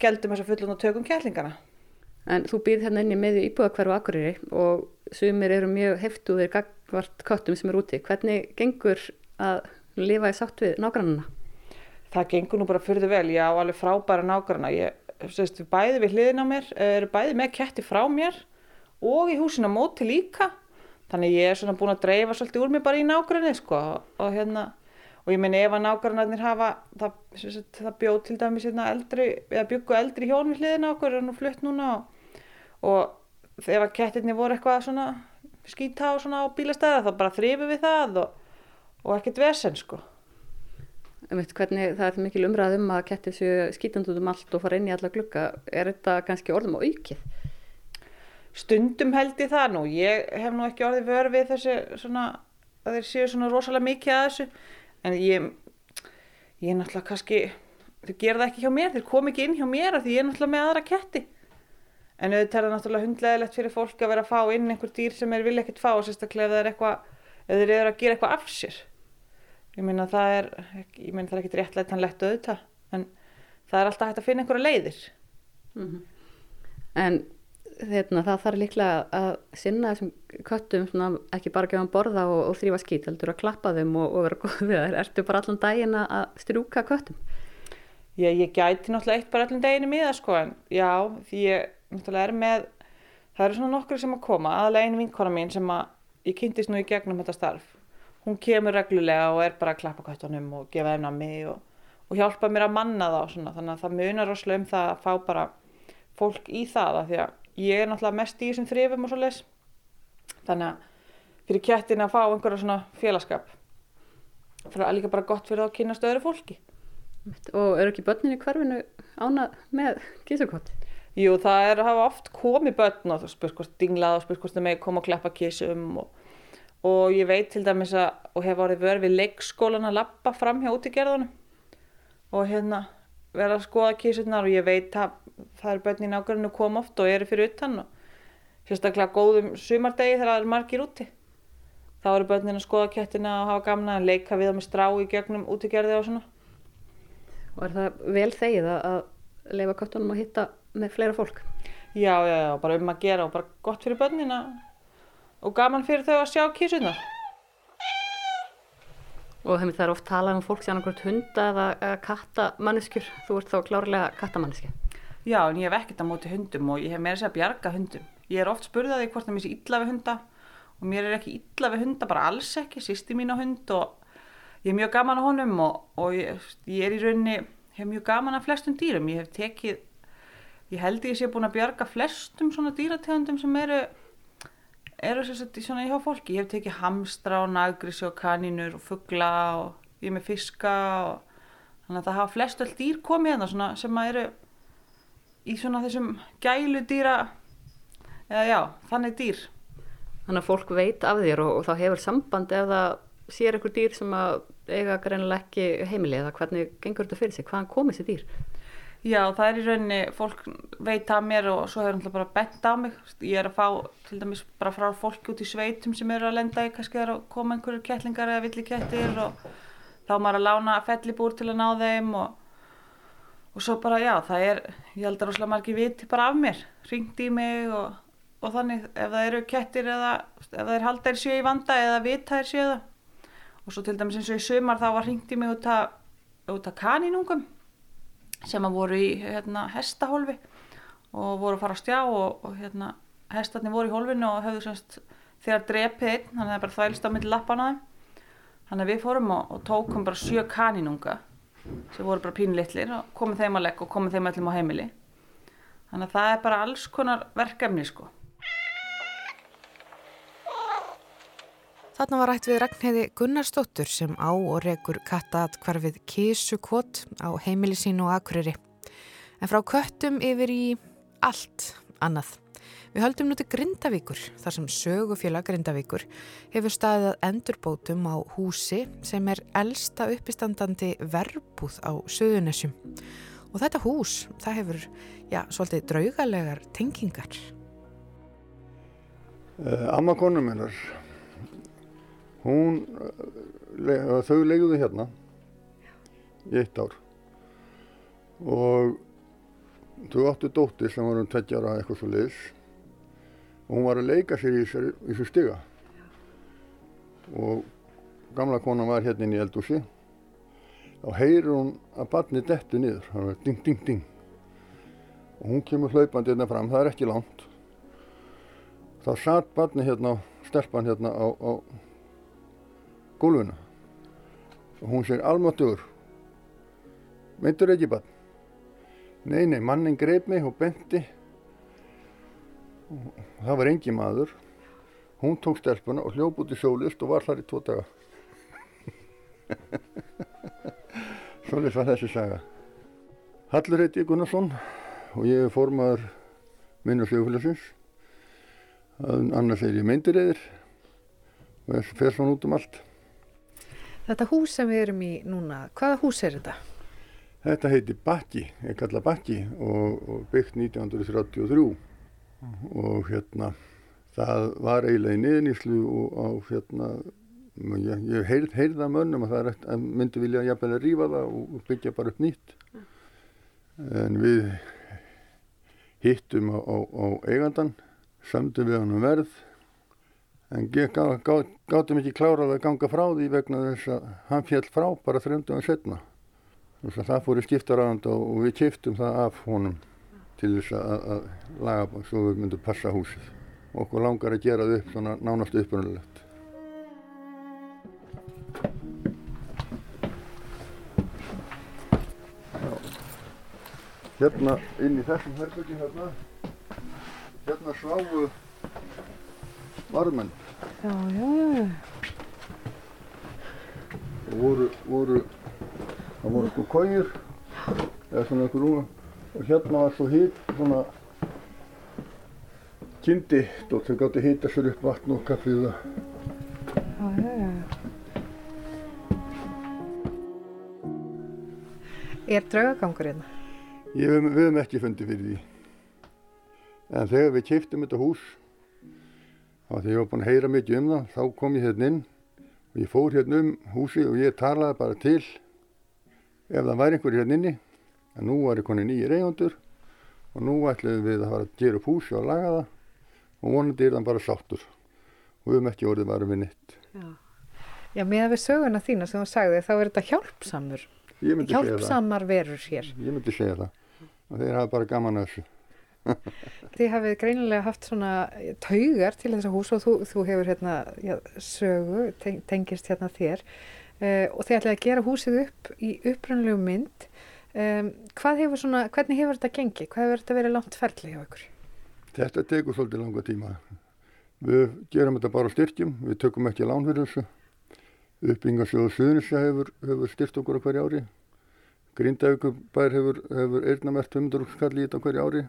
geldum þess að fullun og tökum kettlingarna En þú býð hérna inn í meðu íbúðakverfu Akureyri og sumir eru mjög heftuðir gagvart köttum sem er úti. Hvernig gengur að lifa í sátt við nágrannana? Það gengur nú bara fyrir þau vel. Ég á alveg frábæra nágranna. Ég sést bæði við hliðin á mér, eru bæði með ketti frá mér og í húsina móti líka. Þannig ég er svona búin að dreifa svolítið úr mig bara í nágranni sko og hérna og ég minn ef að nágrannarnir hafa það, það bjóð til dæmis hérna eldri eða byggu eldri hjón við hliðina okkur og nú flutt núna og og ef að kettirni voru eitthvað svona skýta á svona á bílastæða þá bara þrýfum við það og, og ekkert vesen sko Veit, hvernig, það er mikil umræð um að kettir séu skýtandi út um allt og fara inn í alla glukka er þetta kannski orðum á aukið? Stundum held ég það nú. Ég hef nú ekki orðið vörð við þessi svona, að þeir séu svona rosalega mikið að þessu. En ég ég er náttúrulega kannski þau gera það ekki hjá mér, þeir kom ekki inn hjá mér af því ég er náttúrulega með aðra ketti. En auðvitað er það náttúrulega hundlegilegt fyrir fólk að vera að fá inn einhver dýr sem er vilja ekkert fá sérstaklega ef þeir eru að gera eitthvað af sér ég meina það er ég meina það er ekkert réttlega tannlegt auðvitað en það er alltaf hægt að finna einhverja leiðir mm -hmm. En þeirna, það þarf líklega að sinna þessum köttum svona, ekki bara gefa hann borða og, og þrýfa skýt heldur að klappa þeim og, og vera góð við það ertu bara allan daginn að strjúka köttum? Já, ég gæti náttúrulega eitt bara allan daginn í miða sko en já, því ég náttúrulega er með, það eru svona nokkur sem að koma, aðalega einu vinkona mín sem að ég kynntist nú í gegnum þetta starf. Hún kemur reglulega og er bara að klappa kvættunum og gefa þeim mig og, og hjálpa mér að manna það og svona. Þannig að það munar rosalega um það að fá bara fólk í það að því að ég er náttúrulega mest í þessum þrifum og svo les. Þannig að fyrir kjættin að fá einhverja svona félagskap. Það er líka bara gott fyrir að kynast öðru fólki. Og eru ekki börnin í hverfinu ánað með kísukott? Jú, það er að hafa oft komið börn og spurt hvort dinglað og spurt hvort það með koma að kleppa kísum og, og ég veit til dæmis að og hef orðið verið við leikskólan að lappa fram hjá útígerðunum og hérna vera að skoða kísunar og ég veit að það er börn í nákvæmlega koma oft og eru fyrir utan og sérstaklega góðum sumardegi þegar það er margir úti. Þá eru börnin að skoða kettina og hafa gamna að leika við það með strá í gegnum útígerði og svona. Og er það vel þegið að leifa köttunum að hitta með fleira fólk. Já, já, já, bara um að gera og bara gott fyrir börnina og gaman fyrir þau að sjá kísunar. Og það er oft talað um fólk sem annarkvæmt hunda eða kattamanneskjur. Þú ert þá klárlega kattamanneski. Já, en ég hef ekkert að móti hundum og ég hef meira sér að bjarga hundum. Ég er oft spurðaði hvort það mér sé illa við hunda og mér er ekki illa við hunda, bara alls ekki. Sýsti mín á hund og ég er mjög gaman á honum og, og ég, ég er í rauninni, hef mjög gaman af flestum dýrum. Ég hef tekið ég held ég sé búin að bjarga flestum svona dýrategundum sem eru eru sérstaklega svona hjá fólki. Ég hef tekið hamstra og nagrissi og kaninur og fuggla og ég er með fiska og þannig að það hafa flest öll dýr komið hérna svona sem að eru í svona þessum gælu dýra eða já, þannig dýr. Þannig að fólk veit af þér og, og þá hefur samband ef það sér ykkur dýr sem að eiga greinilega ekki heimili eða hvernig gengur þetta fyrir sig, hvaðan komið þessi dýr? Já, það er í rauninni, fólk veit að mér og svo hefur hann bara bent á mig. Ég er að fá til dæmis bara frá fólki út í sveitum sem eru að lenda í, kannski er að koma einhverju kettlingar eða villikettir og þá er maður að lána fellibúr til að ná þeim og, og svo bara já, það er, ég held að rosalega margir viti bara af mér, ringt í mig og, og þannig ef það eru kettir eða ef það er haldar séu í vanda eða vita er séu það. Og svo til dæmis eins og í sumar þá var ringt í mig út að, að kaninungum sem að voru í hérna, hestahólfi og voru að fara á stjá og, og hérna, hestarnir voru í hólfinu og höfðu semst þegar drepið einn, þannig að það bara þvælst á milli lappana þeim. Þannig að við fórum og, og tókum bara sjö kaninunga sem voru bara pínlittlir og komum þeim að legg og komum þeim öllum á heimili. Þannig að það er bara alls konar verkefni sko. Þarna var rætt við Ragnheiði Gunnarsdóttur sem á og rekur kattat hvarfið kísukott á heimili sín og akureyri. En frá köttum yfir í allt annað. Við höldum nú til Grindavíkur, þar sem sögufélag Grindavíkur hefur staðið að endurbótum á húsi sem er elsta uppistandandi verbúð á Suðunessjum. Og þetta hús, það hefur, já, svolítið draugalegar tengingar. Uh, amma konu minnar, hún, le, þau leiguðu hérna í eitt ár. Og þau áttu dóttir sem var um tveggjára eitthvað svo leiðis og hún var að leika sér í þessu stiga. Og gamla konan var hérna inn í eldúsi þá heyrir hún að barni dettu niður, það var ding ding ding. Og hún kemur hlaupandi hérna fram, það er ekki langt. Þá satt barni hérna, stelpan hérna á, á gólfinu. Og hún segir almáttugur meintur ekki bann nei nei mannin greip mig og benti. Og það var engi maður. Hún tók stelpuna og hljóp út í sjólist og var þar í tvo daga. Svolítið var þessi saga. Hallur heiti Gunnarsson og ég er formaður minna sljófélagsins annars er ég meindireiðir og er fer svona út um allt Þetta hús sem við erum í núna, hvaða hús er þetta? Þetta heiti Bakki, er kallað Bakki og, og byggt 1933 og hérna það var eiginlega í niðurníslu og hérna ég, ég heyrð, heyrða mönnum að það er, að myndi vilja jafnvel að rýfa það og byggja bara upp nýtt. En við hittum á, á, á eigandan samtum við hann um verð en gá, gá, gáttum ekki klárað að ganga frá því vegna þess að hann fjall frá bara þrjöndum setna. Þess að það fór í skiptaragand og, og við kiptum það af honum til þess að, að laga svo við myndum passa húsið. Og okkur langar að gera það upp svona nánast uppröndilegt. Hérna inn í þessum herbyggi hérna, hérna sváfu varmenn Já, já, já. og voru, voru, það voru sko kóir eða svona einhver úr og hérna var svo hít, svona kyndi og þau gátti hýta sér upp vatn og kaffið það. Já, já, já. Er draugagangur hérna? Við, hefum ekki fundið fyrir því. En þegar við kiptum þetta hús, þá þegar ég var búinn að heyra mikið um það, þá kom ég hérna inn og ég fór hérna um húsi og ég talaði bara til ef það væri einhver hérna inni. En nú var ég konið nýjir eigundur og nú ætlum við að fara að gera upp húsi og laga það og vonandi er það bara sáttur. Og við hefum ekki orðið bara við nitt. Já. Já, með að við söguna þína sem þú sagði þá er þetta hjálpsamur. Hjálpsamar verur hér. Ég myndi segja það. Og þeir hafa bara gaman að þessu. Þið hafið greinilega haft svona taugar til þessa hús og þú, þú hefur hérna já, sögu, teng, tengist hérna þér uh, og þið ætlaði að gera húsið upp í upprannlegu mynd. Um, hefur svona, hvernig hefur þetta gengið? Hvað hefur þetta verið langt ferli hjá ykkur? Þetta tekur svolítið langa tíma. Við gerum þetta bara á styrkjum, við tökum ekki lán fyrir þessu. Uppbyggingarsjóðu Suðunisja hefur, hefur styrt okkur á hverju ári. Grindavíkubær hefur, hefur eirnamert 500 skall í þetta hverju ári.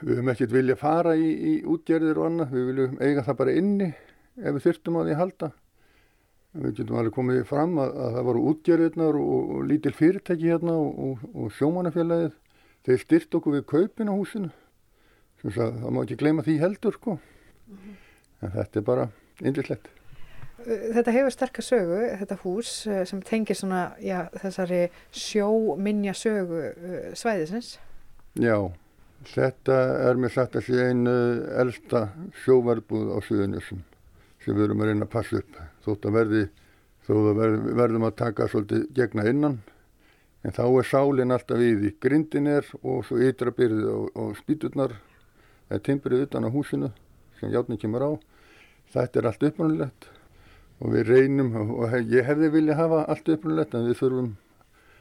Við höfum ekkert vilja fara í, í útgerðir og annað, við viljum eiga það bara inni ef við þurftum á því að halda. Við getum alveg komið fram að, að það voru útgerðirnar og, og lítil fyrirtæki hérna og, og, og sjómanafélagið. Þeir styrt okkur við kaupin á húsinu. Að, það má ekki gleyma því heldur sko. En þetta er bara yndislegt. Þetta hefur sterkar sögu, þetta hús sem tengir svona, já, þessari sjóminja sögu svæðisins. Já, þetta er mér sagt að sé einu elsta sjóverbúð á Suðunjössum sem við erum að reyna að passa upp. Þótt að verði, þó að verð, verðum að taka svolítið gegna innan, en þá er sálinn alltaf í grindin er og svo ytra byrðið og, og spýturnar, eða timbrið utan á húsinu sem játning kemur á. Þetta er allt upprannulegt og við reynum og ég hefði vilja hafa allt upprannulegt en við þurfum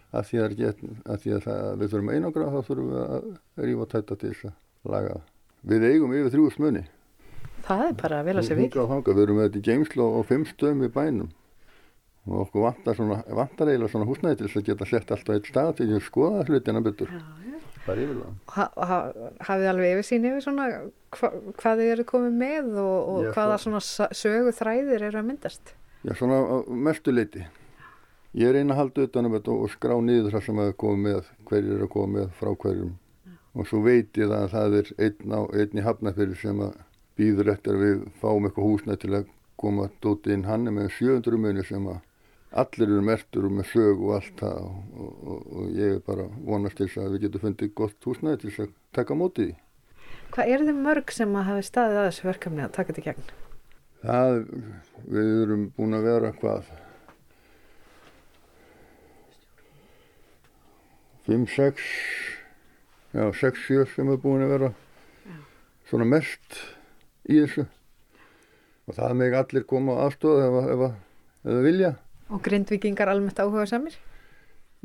að því að, get, að, því að það, við þurfum einangra þá þurfum við að rífa tætta til þess að laga það. Við eigum yfir þrjú smunni. Það er bara að sé við. Við erum með þetta í geimslu á fimm stöðum í bænum og okkur vantar, svona, vantar eiginlega svona húsnæði til þess að geta sett alltaf eitt stað til að skoða hlutina betur. Já, já. Það er yfirlega. Ha, ha, hafið alveg yfir sín yfir svona hva, hvað þið eru komið með og, og já, hvaða svona sögu þræðir eru að myndast? Já, svona mestu leiti. Ég er eina að halda utanum þetta og skrá niður það sem að koma með, hverjir eru að koma með frá hverjum. Og svo veit ég að það er einn, á, einn í hafnafyrir sem að býður eftir að við fáum eitthvað húsnæð til að koma dóti inn hann með 700 munni sem að allir eru mertur og með sög og allt það og, og, og, og ég er bara vonast til þess að við getum fundið gott húsnæði til þess að taka mótið í. Hvað er þið mörg sem að hafi staðið að þessu verkefni að taka þetta í gegn? Það, við erum búin að vera hvað 5, 6 já 6, 7 sem er búin að vera já. svona mest í þessu og það með allir koma á aðstofa ef það vilja Og grindvikingar almennt áhuga samir?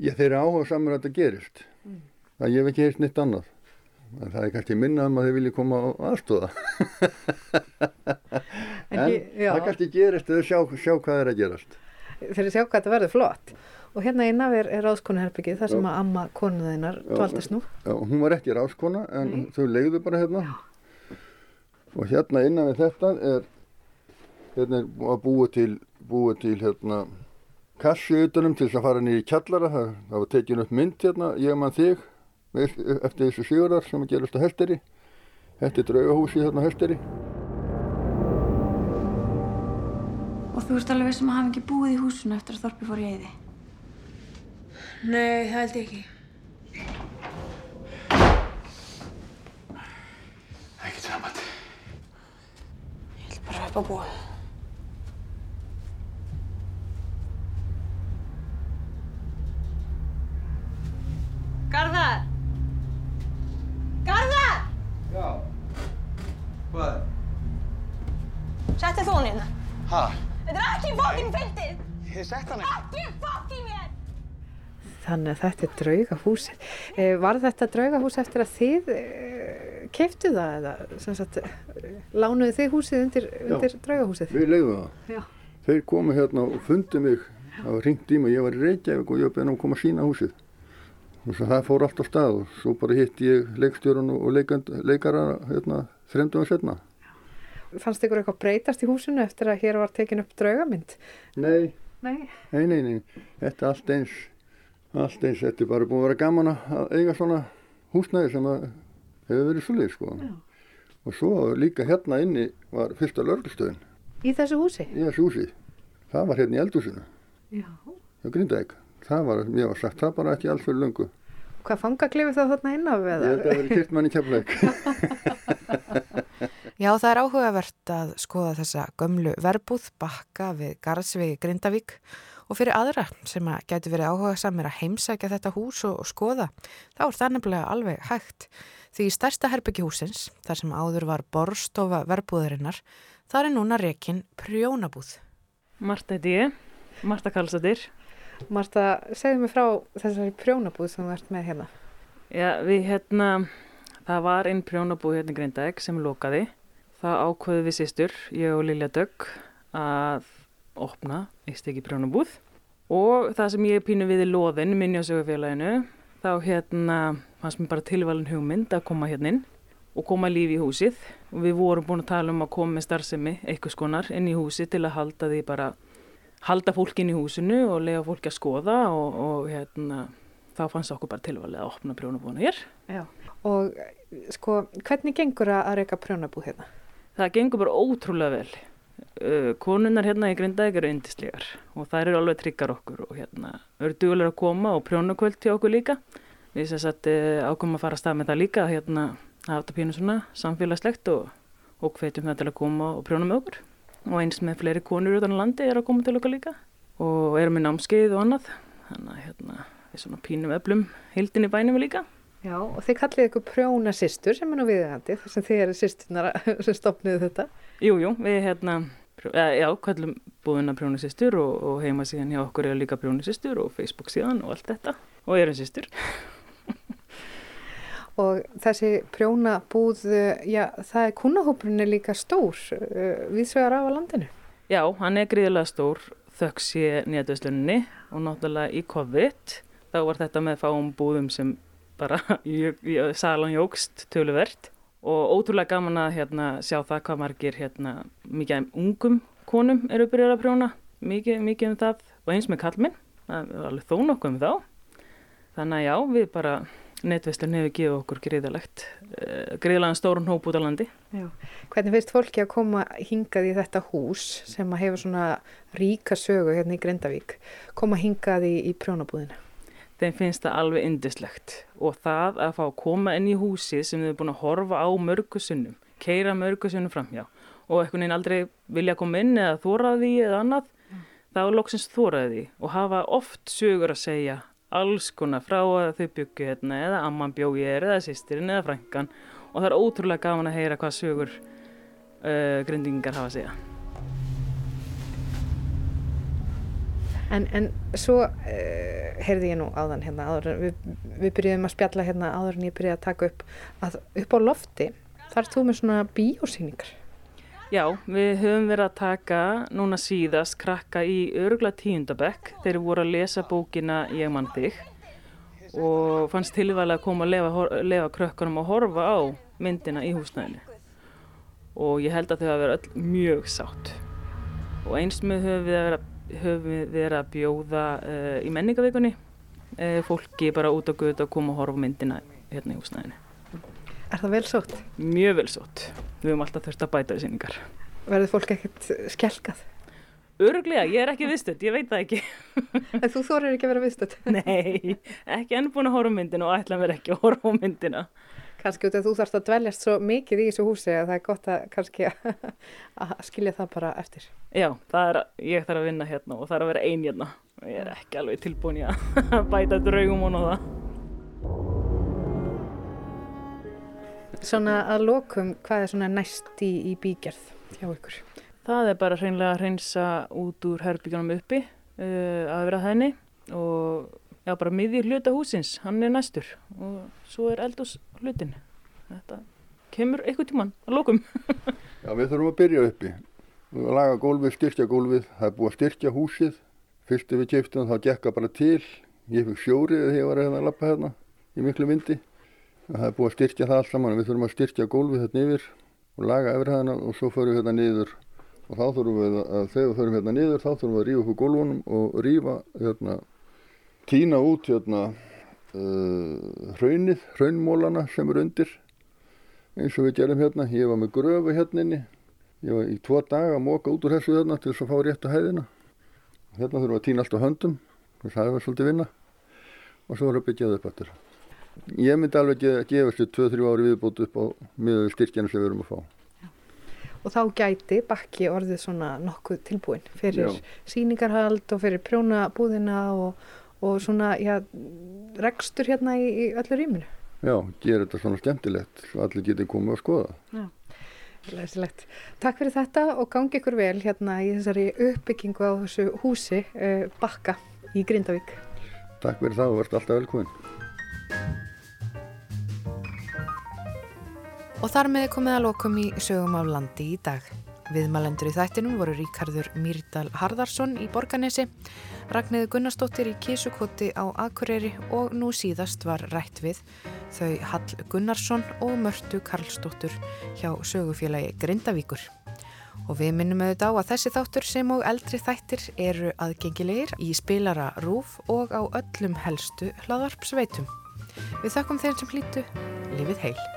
Já, þeir eru áhuga samir að þetta gerist. Mm. Það ég hef ekki heilt nýtt annað. En það er kannski minna um að þeir vilja koma á aðstóða. en, en það kannski gerist þau sjá, sjá hvað er að gerast. Þeir sjá hvað þetta verður flott. Og hérna innan er, er ráðskonuherbyggið þar sem að amma konuðeinar dvaldist nú. Já, hún var ekki ráðskona en Nei. þau leiðu bara hérna. Já. Og hérna innan við þetta er, hérna er að búa til, búa til hérna kassi utanum til þess að fara niður í kjallara. Það, það var tekin upp mynd hérna, ég mann þig, eftir þessu sigurðar sem að gerast á Helteri. Þetta er draugahúsi hérna á Helteri. Og þú ert alveg sem að hafa ekki búið í húsinu eftir að Þorpi fór í eyði? Nei, það held ég ekki. Ekkert framhald. Ég held bara upp á búið. Garðar! Garðar! Já, hvað? Setti þú hann hérna? Hæ? Fokkin fyndið! Ég sett hann ekki. Ekki fokkin mér! Þannig að þetta er draugahúsið. Eh, var þetta draugahús eftir að þið eh, keiftu það eða sagt, lánuðu þið húsið undir, undir draugahúsið? Við leiðum það. Já. Þeir komu hérna og fundi mig. Það var ringt í mig, ég var í Reykjavík og ég beði hann að koma að sína húsið og það fór allt á stað og svo bara hitt ég leikstjórun og leikara hérna, þremdugum setna. Fannst ykkur eitthvað breytast í húsinu eftir að hér var tekin upp draugamynd? Nei. Nei? Nei, nei, nei. Þetta er allt eins. Allt eins. Þetta er bara búin að vera gaman að eiga svona húsnæði sem hefur verið svolítið, sko. Já. Og svo líka hérna inni var fyrsta lörgustöðin. Í þessu húsi? Í þessu húsi. Það var hérna í eldhúsinu. Já. Það grindaði það var, mér var sagt, það bara ekki alls fyrir löngu. Hvað fangaklifið þá þarna inn á við? Ég held að það verið kýrt mann í kefleik. Já, það er áhugavert að skoða þessa gömlu verbúð bakka við Garðsvegi Grindavík og fyrir aðra sem að getur verið áhuga samir að heimsækja þetta hús og skoða, þá er það nefnilega alveg hægt. Því í stærsta herbyggihúsins, þar sem áður var borstofa verbúðarinnar, þar er núna rekin prjónabúð. Marta heiti ég, Marta Karlsdóttir Marta, segðu mig frá þessari prjónabúð sem þú ert með hérna. Já, við hérna, það var einn prjónabúð hérna í Grindaeg sem lokaði. Það ákveði við sýstur, ég og Lilja Dögg, að opna eitt ekki prjónabúð. Og það sem ég pínu við í loðin, minnjósögufélaginu, þá hérna fannst mér bara tilvalin hugmynd að koma hérna inn og koma lífi í húsið. Og við vorum búin að tala um að koma með starfsemi, eitthvað skonar, inn í húsið til að halda því bara halda fólkin í húsinu og lega fólki að skoða og, og hérna, þá fannst okkur bara tilvalið að opna prjónabúðuna hér. Já. Og sko, hvernig gengur að reyka prjónabúð hérna? Það gengur bara ótrúlega vel. Konunnar hérna í Grindavík eru yndislegar og það eru alveg tryggar okkur og hérna eru dugulega að koma og prjónakvöld til okkur líka. Við sér satt ákomum að fara að stað með það líka hérna að hafa þetta pínu svona samfélagslegt og, og hvetjum það til að koma og prjóna með okkur og eins með fleiri konur utan landi er að koma til okkar líka. Og erum með námskeið og annað. Þannig að hérna við svona pínum öflum hildin í bænum líka. Já og þið kallið ykkur prjóna sýstur sem er nú viðhandi þar sem þið eru sýsturnar sem stopniðu þetta. Jújú, jú, við hérna já, kallum búðina prjóna sýstur og, og heima síðan hjá okkur er líka prjóna sýstur og Facebook síðan og allt þetta. Og erum sýstur og þessi prjónabúð, já það er kunnahópurinn er líka stór uh, viðsvegar af á landinu. Já, hann er gríðilega stór þöks í nýjadauðslunni og náttúrulega í COVID þá var þetta með fáum búðum sem bara jógst töluvert og ótrúlega gaman að hérna, sjá það hvað margir hérna, mikið ungum konum eru byrjað að prjóna, mikið, mikið um það og eins með kallminn, það er alveg þó nokkuð um þá. Þannig að já, við bara netveslun hefur gefið okkur greiðalegt, uh, greiðalega stórun hóp út á landi. Já. Hvernig finnst fólki að koma hingað í þetta hús sem hefur svona ríka sögu hérna í Grendavík, koma hingað í, í prjónabúðina? Þeim finnst það alveg indislegt og það að fá að koma inn í húsið sem þau er búin að horfa á mörgusunnum, keira mörgusunnum framhjá og eitthvað neina aldrei vilja koma inn eða þóraði eða annað, þá loksins þóraði og hafa oft sögur að segja alls konar frá að þau byggju hérna eða amman bjói er eða sýstirinn eða frængan og það er ótrúlega gaman að heyra hvað sögur uh, grindingar hafa að segja. En, en svo uh, heyrði ég nú áðan hérna áður, við, við byrjuðum að spjalla hérna áður en ég byrjuði að taka upp að upp á lofti þar þú með svona bíósýningar. Já, við höfum verið að taka núna síðast krakka í örugla tíundabekk þegar við vorum að lesa bókina Ég mann þig. Og fannst tilvæglega að koma að lefa, lefa krökkunum og horfa á myndina í húsnæðinu. Og ég held að þau hafa verið öll mjög sátt. Og eins með höfum við verið, verið að bjóða uh, í menningavíkunni uh, fólki bara út á guð að koma og horfa myndina hérna í húsnæðinu. Er það vel sótt? Mjög vel sótt. Við höfum alltaf þurft að bæta í síningar. Verður fólk ekkert skelkað? Öruglega, ég er ekki viðstöld, ég veit það ekki. en þú þorir ekki að vera viðstöld? Nei, ekki enn búin að horfa myndina og ætla mér ekki að horfa myndina. Kanski út af þú þarfst að dveljast svo mikið í þessu húsi að það er gott að kannski að skilja það bara eftir. Já, er, ég þarf að vinna hérna og er að vera ein hérna. Ég er ekki alveg tilbúin að bæta draugum og það. Svona að lokum, hvað er svona næst í, í bígerð hjá ykkur? Það er bara hreinlega að hreinsa út úr herbyggjónum uppi uh, að vera þenni og já, bara miðjur hluta húsins, hann er næstur og svo er eldus hlutin. Þetta kemur eitthvað tíman að lokum. já, við þurfum að byrja uppi. Við þurfum að laga gólfið, styrkja gólfið, það er búið að styrkja húsið. Fyrst ef við keftum þá gekka bara til. Ég fikk sjórið þegar ég var að lappa hérna í miklu vindi. Það er búið að styrkja það alls saman. Við þurfum að styrkja gólfið hérna yfir og laga hérna og svo förum við hérna niður og þá þurfum við að þegar við förum hérna niður þá þurfum við að rífa upp gólfunum og rífa hérna tína út hérna uh, hraunið, hraunmólana sem eru undir eins og við gerum hérna. Ég var með gröfu hérna inni. Ég var í tvo daga að móka út úr þessu hérna til þess að fá réttu hæðina. Hérna þurfum við að tína allt á höndum. Það er svolítið vinna og svo erum við byggjað upp eftir. Ég myndi alveg að gefa þessu 2-3 ári viðbútt upp á miður styrkjana sem við erum að fá. Já. Og þá gæti bakki orðið svona nokkuð tilbúin fyrir já. síningarhald og fyrir prjónabúðina og, og svona já, rekstur hérna í, í öllu rýminu. Já, gera þetta svona skemmtilegt svo allir getur komið að skoða. Já, læsilegt. Takk fyrir þetta og gangi ykkur vel hérna í þessari uppbyggingu á þessu húsi uh, bakka í Grindavík. Takk fyrir það og verðt alltaf velkominn. Og þar með komið að lokum í sögum af landi í dag. Viðmælendur í þættinum voru Ríkardur Mýrdal Harðarsson í Borganesi, Ragnæði Gunnarsdóttir í Kísukoti á Akureyri og nú síðast var rætt við þau Hall Gunnarsson og Mörtu Karlsdóttur hjá sögufélagi Grindavíkur. Og við minnum auðvitað á að þessi þáttur sem og eldri þættir eru aðgengilegir í spilara rúf og á öllum helstu hlaðvarpsveitum. Við þakkum þeim sem hlýtu, lifið heil.